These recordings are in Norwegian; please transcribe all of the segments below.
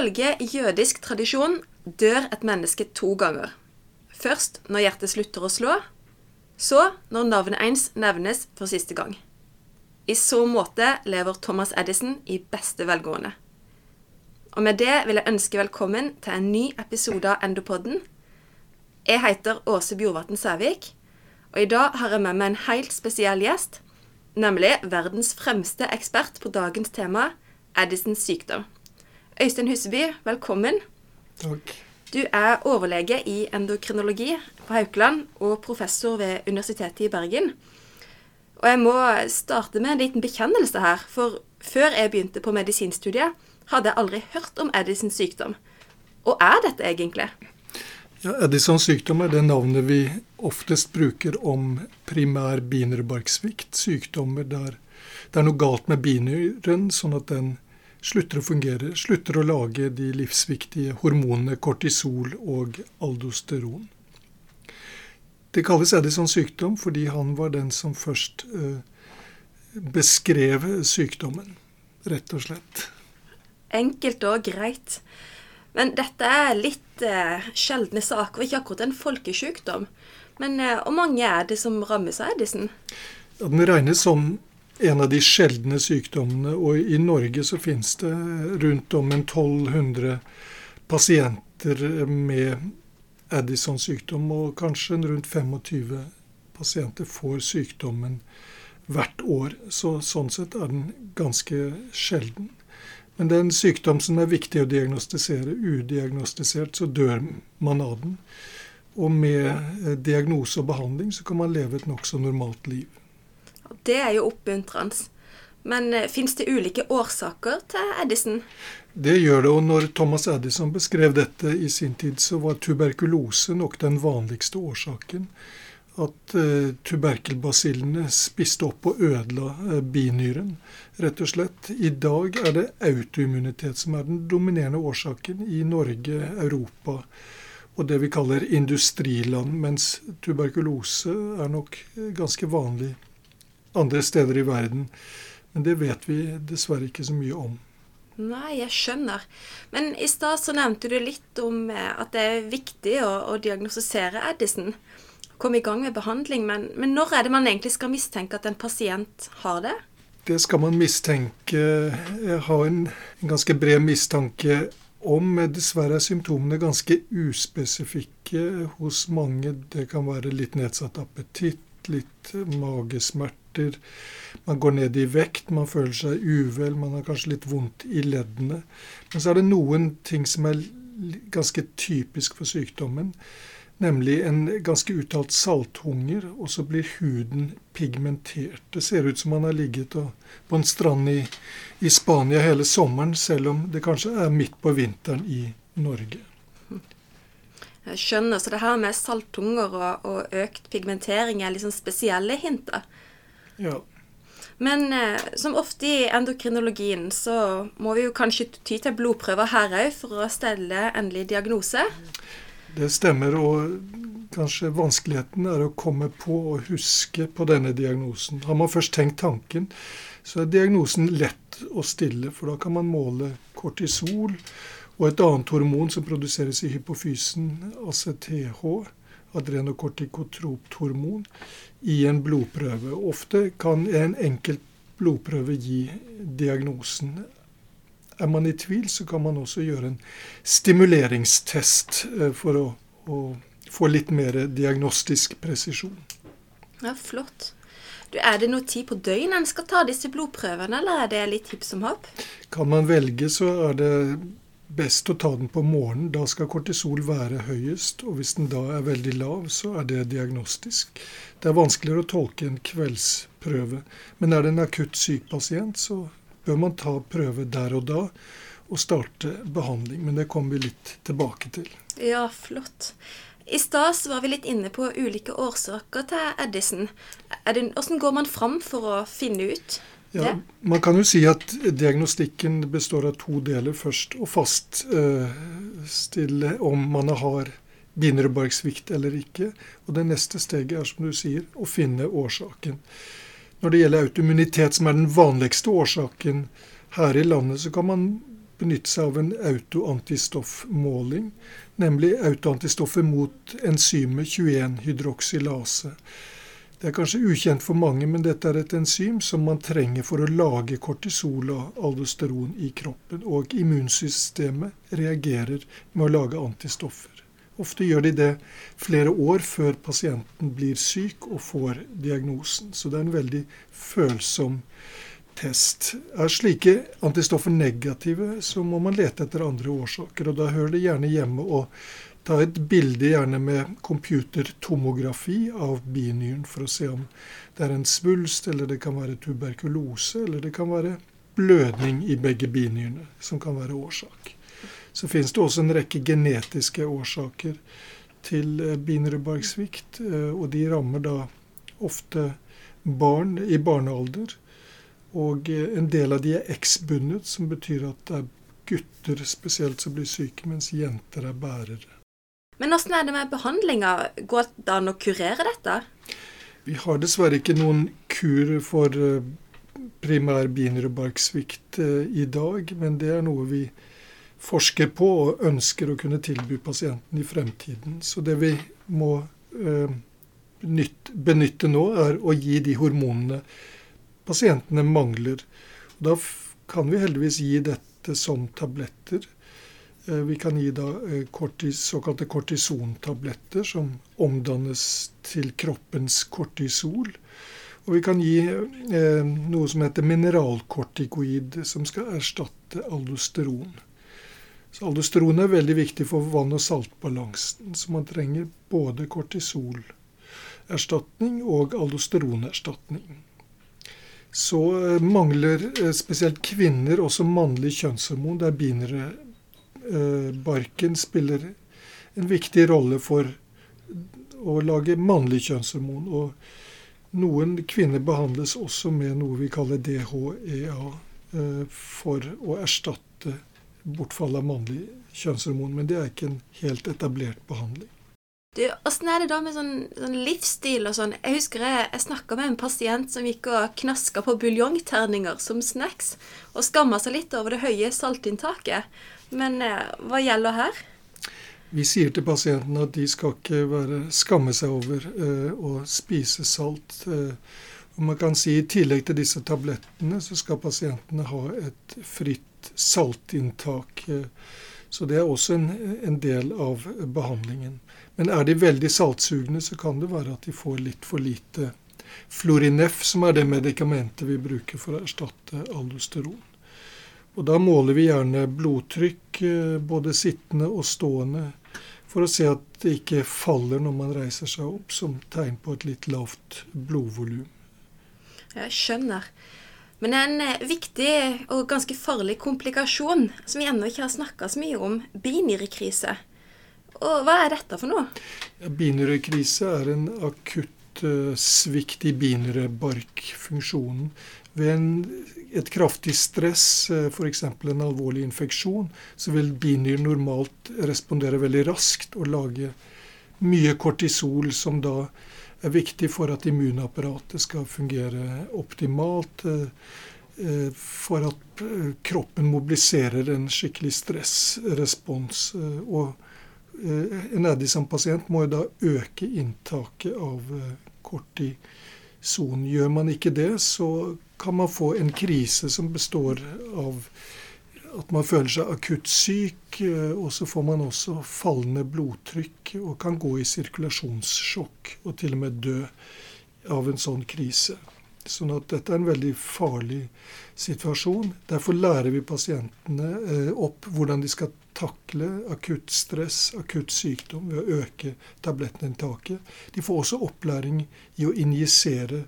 Ifølge jødisk tradisjon dør et menneske to ganger. Først når hjertet slutter å slå, så når navnet ens nevnes for siste gang. I så måte lever Thomas Edison i beste velgående. Og med det vil jeg ønske velkommen til en ny episode av Endopodden. Jeg heter Åse Bjorvatn Sævik, og i dag har jeg med meg en helt spesiell gjest, nemlig verdens fremste ekspert på dagens tema, Edisons sykdom. Øystein Huseby, velkommen. Takk. Du er overlege i endokrinologi på Haukeland og professor ved Universitetet i Bergen. Og jeg må starte med en liten bekjennelse her, for før jeg begynte på medisinstudiet, hadde jeg aldri hørt om Edisons sykdom. Og er dette egentlig? Ja, Edisons sykdom er det navnet vi oftest bruker om primær binyrbarksvikt. Sykdommer der det er noe galt med binyren, sånn at den slutter å fungere, slutter å lage de livsviktige hormonene kortisol og aldosteron. Det kalles Edisons sykdom fordi han var den som først eh, beskrev sykdommen, rett og slett. Enkelt og greit. Men dette er litt eh, sjeldne saker, og ikke akkurat en folkesykdom. Men eh, hvor mange er det som rammes av Edison? Ja, den regnes som en av de sjeldne sykdommene. Og i Norge så finnes det rundt om en 1200 pasienter med Addisons sykdom, og kanskje rundt 25 pasienter får sykdommen hvert år. Så sånn sett er den ganske sjelden. Men det er en sykdom som er viktig å diagnostisere. Udiagnostisert så dør man av den. Og med diagnose og behandling så kan man leve et nokså normalt liv. Det er jo oppmuntrende. Men eh, fins det ulike årsaker til Edison? Det gjør det. Og når Thomas Edison beskrev dette i sin tid, så var tuberkulose nok den vanligste årsaken. At uh, tuberkelbasillene spiste opp og ødela uh, binyren, rett og slett. I dag er det autoimmunitet som er den dominerende årsaken i Norge, Europa og det vi kaller industriland, mens tuberkulose er nok ganske vanlig andre steder i verden. Men det vet vi dessverre ikke så mye om. Nei, jeg skjønner. Men i stad så nevnte du litt om eh, at det er viktig å, å diagnostisere Edison. Komme i gang med behandling. Men, men, når er det man egentlig skal mistenke at en pasient har det? Det skal man mistenke Ha en, en ganske bred mistanke om. Dessverre er symptomene ganske uspesifikke hos mange. Det kan være litt nedsatt appetitt, litt magesmerter smerter. Man går ned i vekt, man føler seg uvel, man har kanskje litt vondt i leddene. Men så er det noen ting som er ganske typisk for sykdommen. Nemlig en ganske uttalt salthunger, og så blir huden pigmentert. Det ser ut som man har ligget på en strand i, i Spania hele sommeren, selv om det kanskje er midt på vinteren i Norge. Jeg skjønner. Så det her med salthunger og, og økt pigmentering er liksom spesielle hinter. Ja. Men eh, som ofte i endokrinologien så må vi jo kanskje ty til blodprøver her òg for å stelle endelig diagnose? Det stemmer, og kanskje vanskeligheten er å komme på og huske på denne diagnosen. Har man først tenkt tanken, så er diagnosen lett å stille, for da kan man måle kortisol og et annet hormon som produseres i hypofysen, ACTH, adrenokortikotropt hormon, i en blodprøve. Ofte kan en enkelt blodprøve gi diagnosen. Er man i tvil, så kan man også gjøre en stimuleringstest eh, for å, å få litt mer diagnostisk presisjon. Ja, Flott. Du, er det noe tid på døgnet en skal ta disse blodprøvene, eller er det litt hipp som happ? Kan man velge, så er det best å ta den på morgenen. Da skal kortisol være høyest, og hvis den da er veldig lav, så er det diagnostisk. Det er vanskeligere å tolke en kveldsprøve. Men er det en akutt syk pasient, så bør man ta prøve der og da og starte behandling. Men det kommer vi litt tilbake til. Ja, flott. I stad var vi litt inne på ulike årsaker til Edison. Hvordan går man fram for å finne ut? Ja, Man kan jo si at diagnostikken består av to deler. Først å faststille om man har binyrbarksvikt eller ikke. Og det neste steget er, som du sier, å finne årsaken. Når det gjelder autoimmunitet, som er den vanligste årsaken her i landet, så kan man benytte seg av en autoantistoffmåling, nemlig autoantistoffet mot enzymet 21-hydroksylase. Det er kanskje ukjent for mange, men dette er et enzym som man trenger for å lage kortisol og aldosteron i kroppen. Og immunsystemet reagerer med å lage antistoffer. Ofte gjør de det flere år før pasienten blir syk og får diagnosen. Så det er en veldig følsom test. Er slike antistoffer negative, så må man lete etter andre årsaker. Og da hører det gjerne hjemme å Ta et bilde gjerne med computertomografi av binyren for å se om det er en svulst, eller det kan være tuberkulose, eller det kan være blødning i begge binyrene som kan være årsak. Så finnes det også en rekke genetiske årsaker til eh, binyrbarksvikt, eh, og de rammer da ofte barn i barnealder. Og eh, en del av de er X-bundet, som betyr at det er gutter spesielt som blir syke, mens jenter er bærere. Men åssen er det med behandlinga? Går det an å kurere dette? Vi har dessverre ikke noen kur for eh, primær binyrbarksvikt eh, i dag, men det er noe vi forsker på og ønsker å kunne tilby pasienten i fremtiden. Så det vi må eh, benytte nå, er å gi de hormonene pasientene mangler. Da kan vi heldigvis gi dette som tabletter. Eh, vi kan gi da eh, kortis, såkalte kortisontabletter som omdannes til kroppens kortisol. Og vi kan gi eh, noe som heter mineralkortikoid, som skal erstatte aldosteron. Så aldosteron er veldig viktig for vann- og saltbalansen, så man trenger både kortisolerstatning og aldosteronerstatning. Så mangler spesielt kvinner også mannlig kjønnshormon. Det er binere barken spiller en viktig rolle for å lage mannlig kjønnshormon. Og noen kvinner behandles også med noe vi kaller DHEA eh, for å erstatte bortfall av mannlig kjønnshormon. Men det er ikke en helt etablert behandling. Du, Åssen er det da med sånn, sånn, livsstil og sånn? Jeg husker jeg, jeg snakka med en pasient som gikk og knaska på buljongterninger som snacks, og skamma seg litt over det høye saltinntaket. Men eh, hva gjelder her? Vi sier til pasientene at de skal ikke være, skamme seg over eh, å spise salt. Eh, og man kan si I tillegg til disse tablettene så skal pasientene ha et fritt saltinntak. Eh, så det er også en, en, del av behandlingen. Men er de veldig saltsugne, så kan det være at de får litt for lite Florinef, som er det medikamentet vi bruker for å erstatte aldosteron. Og da måler vi gjerne blodtrykk, eh, både sittende og stående, for å se at det ikke faller når man reiser seg opp, som tegn på et litt lavt blodvolum. Jeg skjønner. Men en eh, viktig og ganske farlig komplikasjon som vi ennå ikke har snakka så mye om, binyrekrise. Og hva er dette for noe? Ja, binyrekrise er en akutt svikt i binyrebarkfunksjonen ved en et kraftig stress, eh, f.eks. en alvorlig infeksjon, så vil binyren normalt respondere veldig raskt og lage mye kortisol, som da er viktig for at immunapparatet skal fungere optimalt. Eh, eh, for at kroppen mobiliserer en skikkelig stressrespons. Og en Addison-pasient må jo da øke inntaket av kortison. Gjør man ikke det, så kan man få en krise som består av at man føler seg akutt syk, eh, og så får man også fallende blodtrykk og kan gå i sirkulasjonssjokk og til og med dø av en sånn krise. Sånn at dette er en veldig farlig situasjon. Derfor lærer vi pasientene eh, opp hvordan de skal takle akutt stress, akutt sykdom ved å øke tablettinntaket. De får også opplæring i å injisere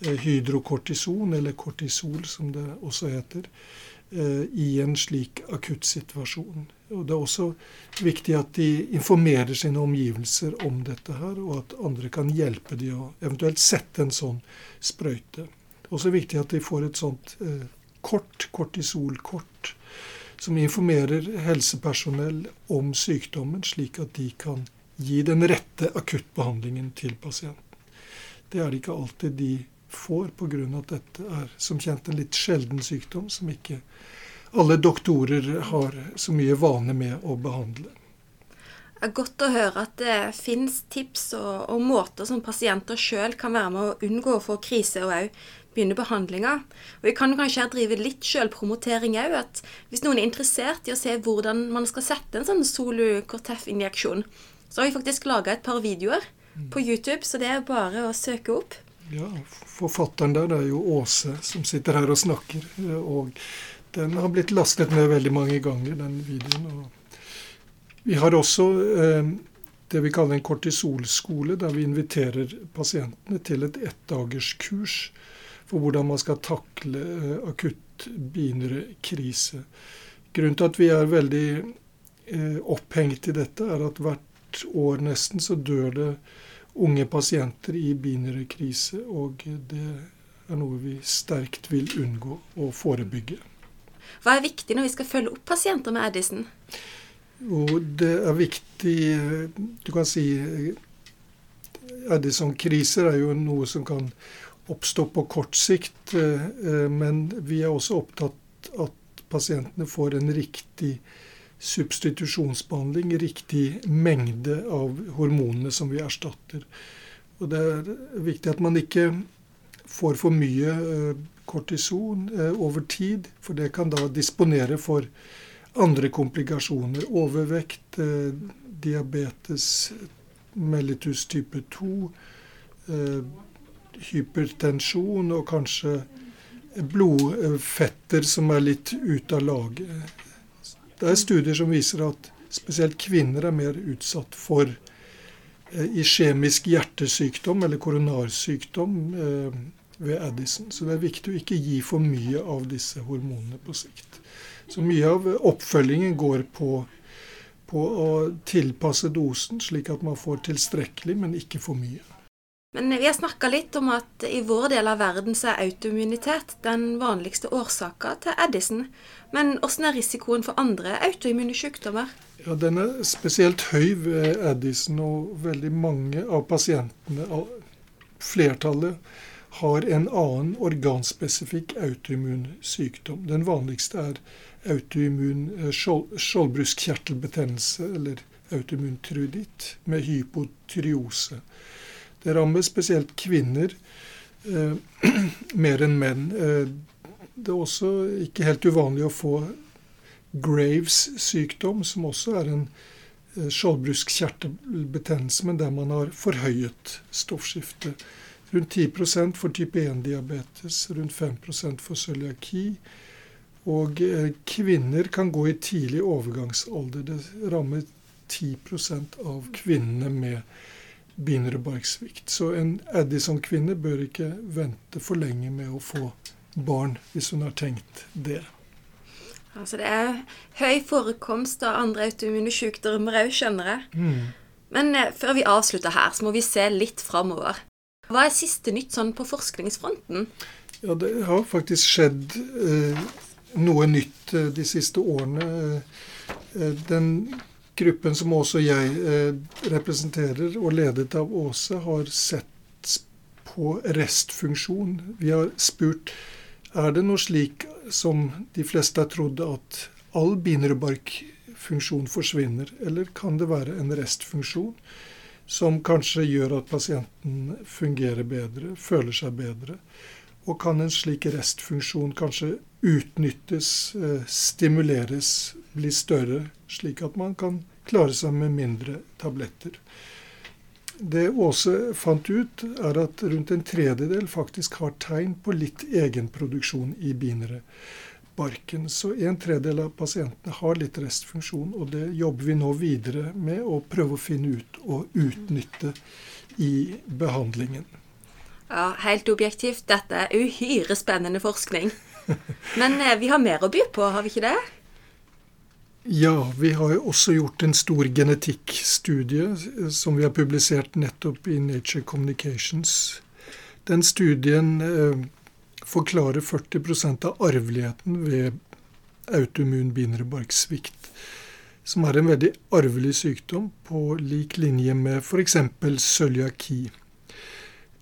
Eh, hydrokortison, eller kortisol som det også heter, i en slik akuttsituasjon. Og Det er også viktig at de informerer sine omgivelser om dette her, og at andre kan hjelpe dem å eventuelt sette en sånn sprøyte. Det er også viktig at de får et sånt eh, kort, kortisolkort, som informerer helsepersonell om sykdommen, slik at de kan gi den rette akuttbehandlingen til pasienten. Det er det ikke alltid de får pga. at dette er som kjent en litt sjelden sykdom som ikke alle doktorer har så mye vane med å behandle. Det er godt å høre at det finnes tips og, og måter som pasienter sjøl kan være med å unngå å få krise, og òg begynne behandlinga. Og Vi kan kanskje her drive litt sjølpromotering òg. Hvis noen er interessert i å se hvordan man skal sette en sånn Solu Cortef-injeksjon, så har vi faktisk laga et par videoer på YouTube, så det er bare å søke opp. Ja, Forfatteren der er jo Åse, som sitter her og snakker. og den har blitt lastet ned veldig mange ganger, den videoen. vi har også eh, det vi kaller en kortisolskole, der vi inviterer pasientene til et ettdagerskurs for hvordan man skal takle eh, akutt binrekrise. Grunnen til at vi er veldig eh, opphengt i dette, er at hvert år nesten så dør det unge pasienter i binrekrise, og det er noe vi sterkt vil unngå å forebygge. Hva er viktig når vi skal følge opp pasienter med Addison? Jo, det er viktig Du kan si Addison-kriser er jo noe som kan oppstå på kort sikt, eh, men vi er også opptatt at pasientene får en riktig substitusjonsbehandling, riktig mengde av hormonene som vi erstatter. Og Det er viktig at man ikke får for mye eh, kortison eh, over tid, for det kan da disponere for andre komplikasjoner. Overvekt, eh, diabetes, mellitus type 2, eh, hypertensjon og kanskje blodfetter som er litt ute av laget. Det er studier som viser at spesielt kvinner er mer utsatt for iskjemisk hjertesykdom eller koronarsykdom ved Addison. Så det er viktig å ikke gi for mye av disse hormonene på sikt. Så mye av oppfølgingen går på, på å tilpasse dosen, slik at man får tilstrekkelig, men ikke for mye. Men vi har snakka litt om at i vår del av verden så er autoimmunitet den vanligste årsaka til Addison. Men hvordan er risikoen for andre autoimmune sykdommer? Ja, Den er spesielt høy ved Addison, og veldig mange av pasientene, flertallet, har en annen organspesifikk autoimmun sykdom. Den vanligste er autoimmun eh, skjoldbruskkjertelbetennelse, eller autoimmun truditt, med hypotyreose. Det rammer spesielt kvinner eh, mer enn menn. Eh, det er også ikke helt uvanlig å få Graves sykdom, som også er en eh, skjoldbruskkjertelbetennelse, men der man har forhøyet stoffskifte. Rundt 10 for type 1-diabetes, rundt 5 for cøliaki. Og eh, kvinner kan gå i tidlig overgangsalder. Det rammer 10% av kvinnene med binderebarksvikt. Så en Addison-kvinne bør ikke vente for lenge med å få barn, hvis hun har tenkt det. Altså det er høy forekomst av andre autoimmune sykdommer òg, skjønner jeg. Mm. Men eh, før vi avslutter her, så må vi se litt framover. Hva er siste nytt sånn på forskningsfronten? Ja, Det har faktisk skjedd eh, noe nytt eh, de siste årene. Eh, den gruppen som også jeg eh, representerer, og ledet av Åse, har sett på restfunksjon. Vi har spurt er det noe slik som de fleste har trodd, at all binderebarkfunksjon forsvinner, eller kan det være en restfunksjon? som kanskje gjør at pasienten fungerer bedre, føler seg bedre. Og kan en slik restfunksjon kanskje utnyttes, eh, stimuleres, bli større, slik at man kan klare seg med mindre tabletter. Det Åse fant ut, er at rundt en tredjedel faktisk har tegn på litt egenproduksjon i binerebarken. Så en tredjedel av pasientene har litt restfunksjon, og det jobber vi nå videre med å prøve å finne ut og utnytte i behandlingen. Ja, Helt objektivt, dette er uhyre spennende forskning. Men eh, vi har mer å by på, har vi ikke det? Ja, vi har jo også gjort en stor genetikkstudie eh, som vi har publisert nettopp i Nature Communications. Den studien eh, forklarer 40% av arveligheten ved autoimmun binderebarksvikt, som er en veldig arvelig sykdom på lik linje med f.eks. cøliaki.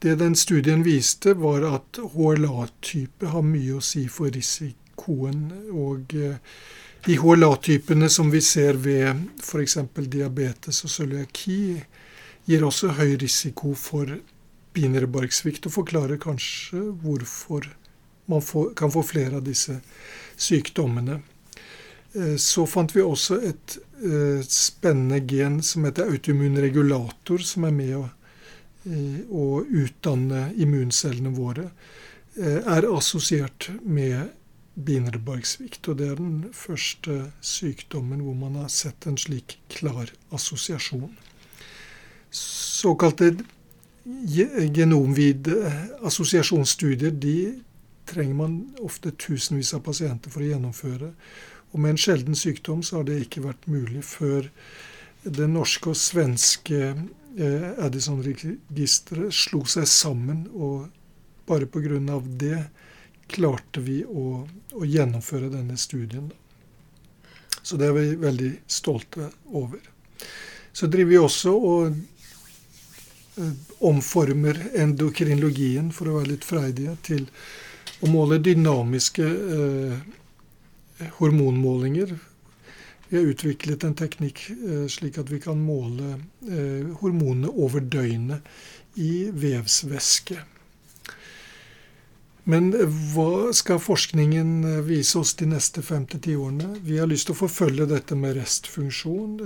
Det den studien viste, var at HLA-type har mye å si for risikoen. Og eh, de HLA-typene som vi ser ved f.eks. diabetes og cøliaki, gir også høy risiko for binærebarksvikt, og forklarer kanskje hvorfor man får, kan få flere av disse sykdommene. Eh, så fant vi også et uh, spennende gen som heter autoimmun regulator, som er med å, uh, å utdanne immuncellene våre. Er assosiert med binærebarksvikt. Og det er den første sykdommen hvor man har sett en slik klar assosiasjon. Såkalte genomvide assosiasjonsstudier de trenger man ofte tusenvis av pasienter for å gjennomføre. Og med en sjelden sykdom så har det ikke vært mulig før det norske og svenske eh, Addison-registeret slo seg sammen. Og bare pga. det klarte vi å, å, gjennomføre denne studien. Så det er vi veldig stolte over. Så driver vi også og eh, omformer endokrinologien, for å være litt freidige, til å måle dynamiske eh, hormonmålinger. Vi har utviklet en teknikk eh, slik at vi kan måle eh, hormonene over døgnet i vevsvæske. Men hva skal forskningen eh, vise oss de neste fem til ti årene? Vi har lyst til å forfølge dette med restfunksjon.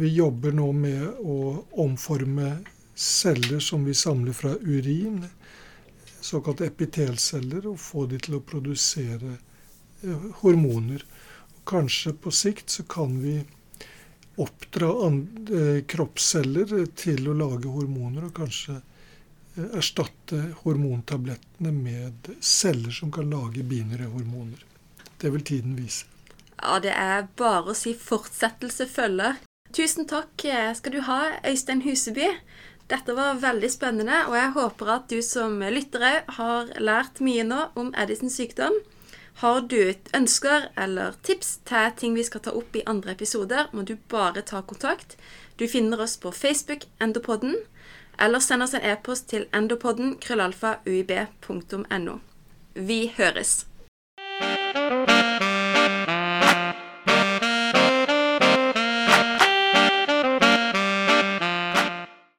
Vi jobber nå med å omforme celler som vi samler fra urin, såkalte epitelceller, og få de til å produsere Eh, hormoner. Kanskje på sikt så kan vi oppdra eh, kroppsceller til å lage hormoner, og kanskje eh, erstatte hormontablettene med celler som kan lage binere hormoner. Det vil tiden vise. Ja, det er bare å si fortsettelse følger. Tusen takk skal du ha, Øystein Huseby. Dette var veldig spennende, og jeg håper at du som lyttere har lært mye nå om Edisons sykdom. Har du ønsker eller tips til ting vi skal ta opp i andre episoder, må du bare ta kontakt. Du finner oss på Facebook Endopodden, eller send oss en e-post til endopodden krøllalfa uib.no. Vi høres!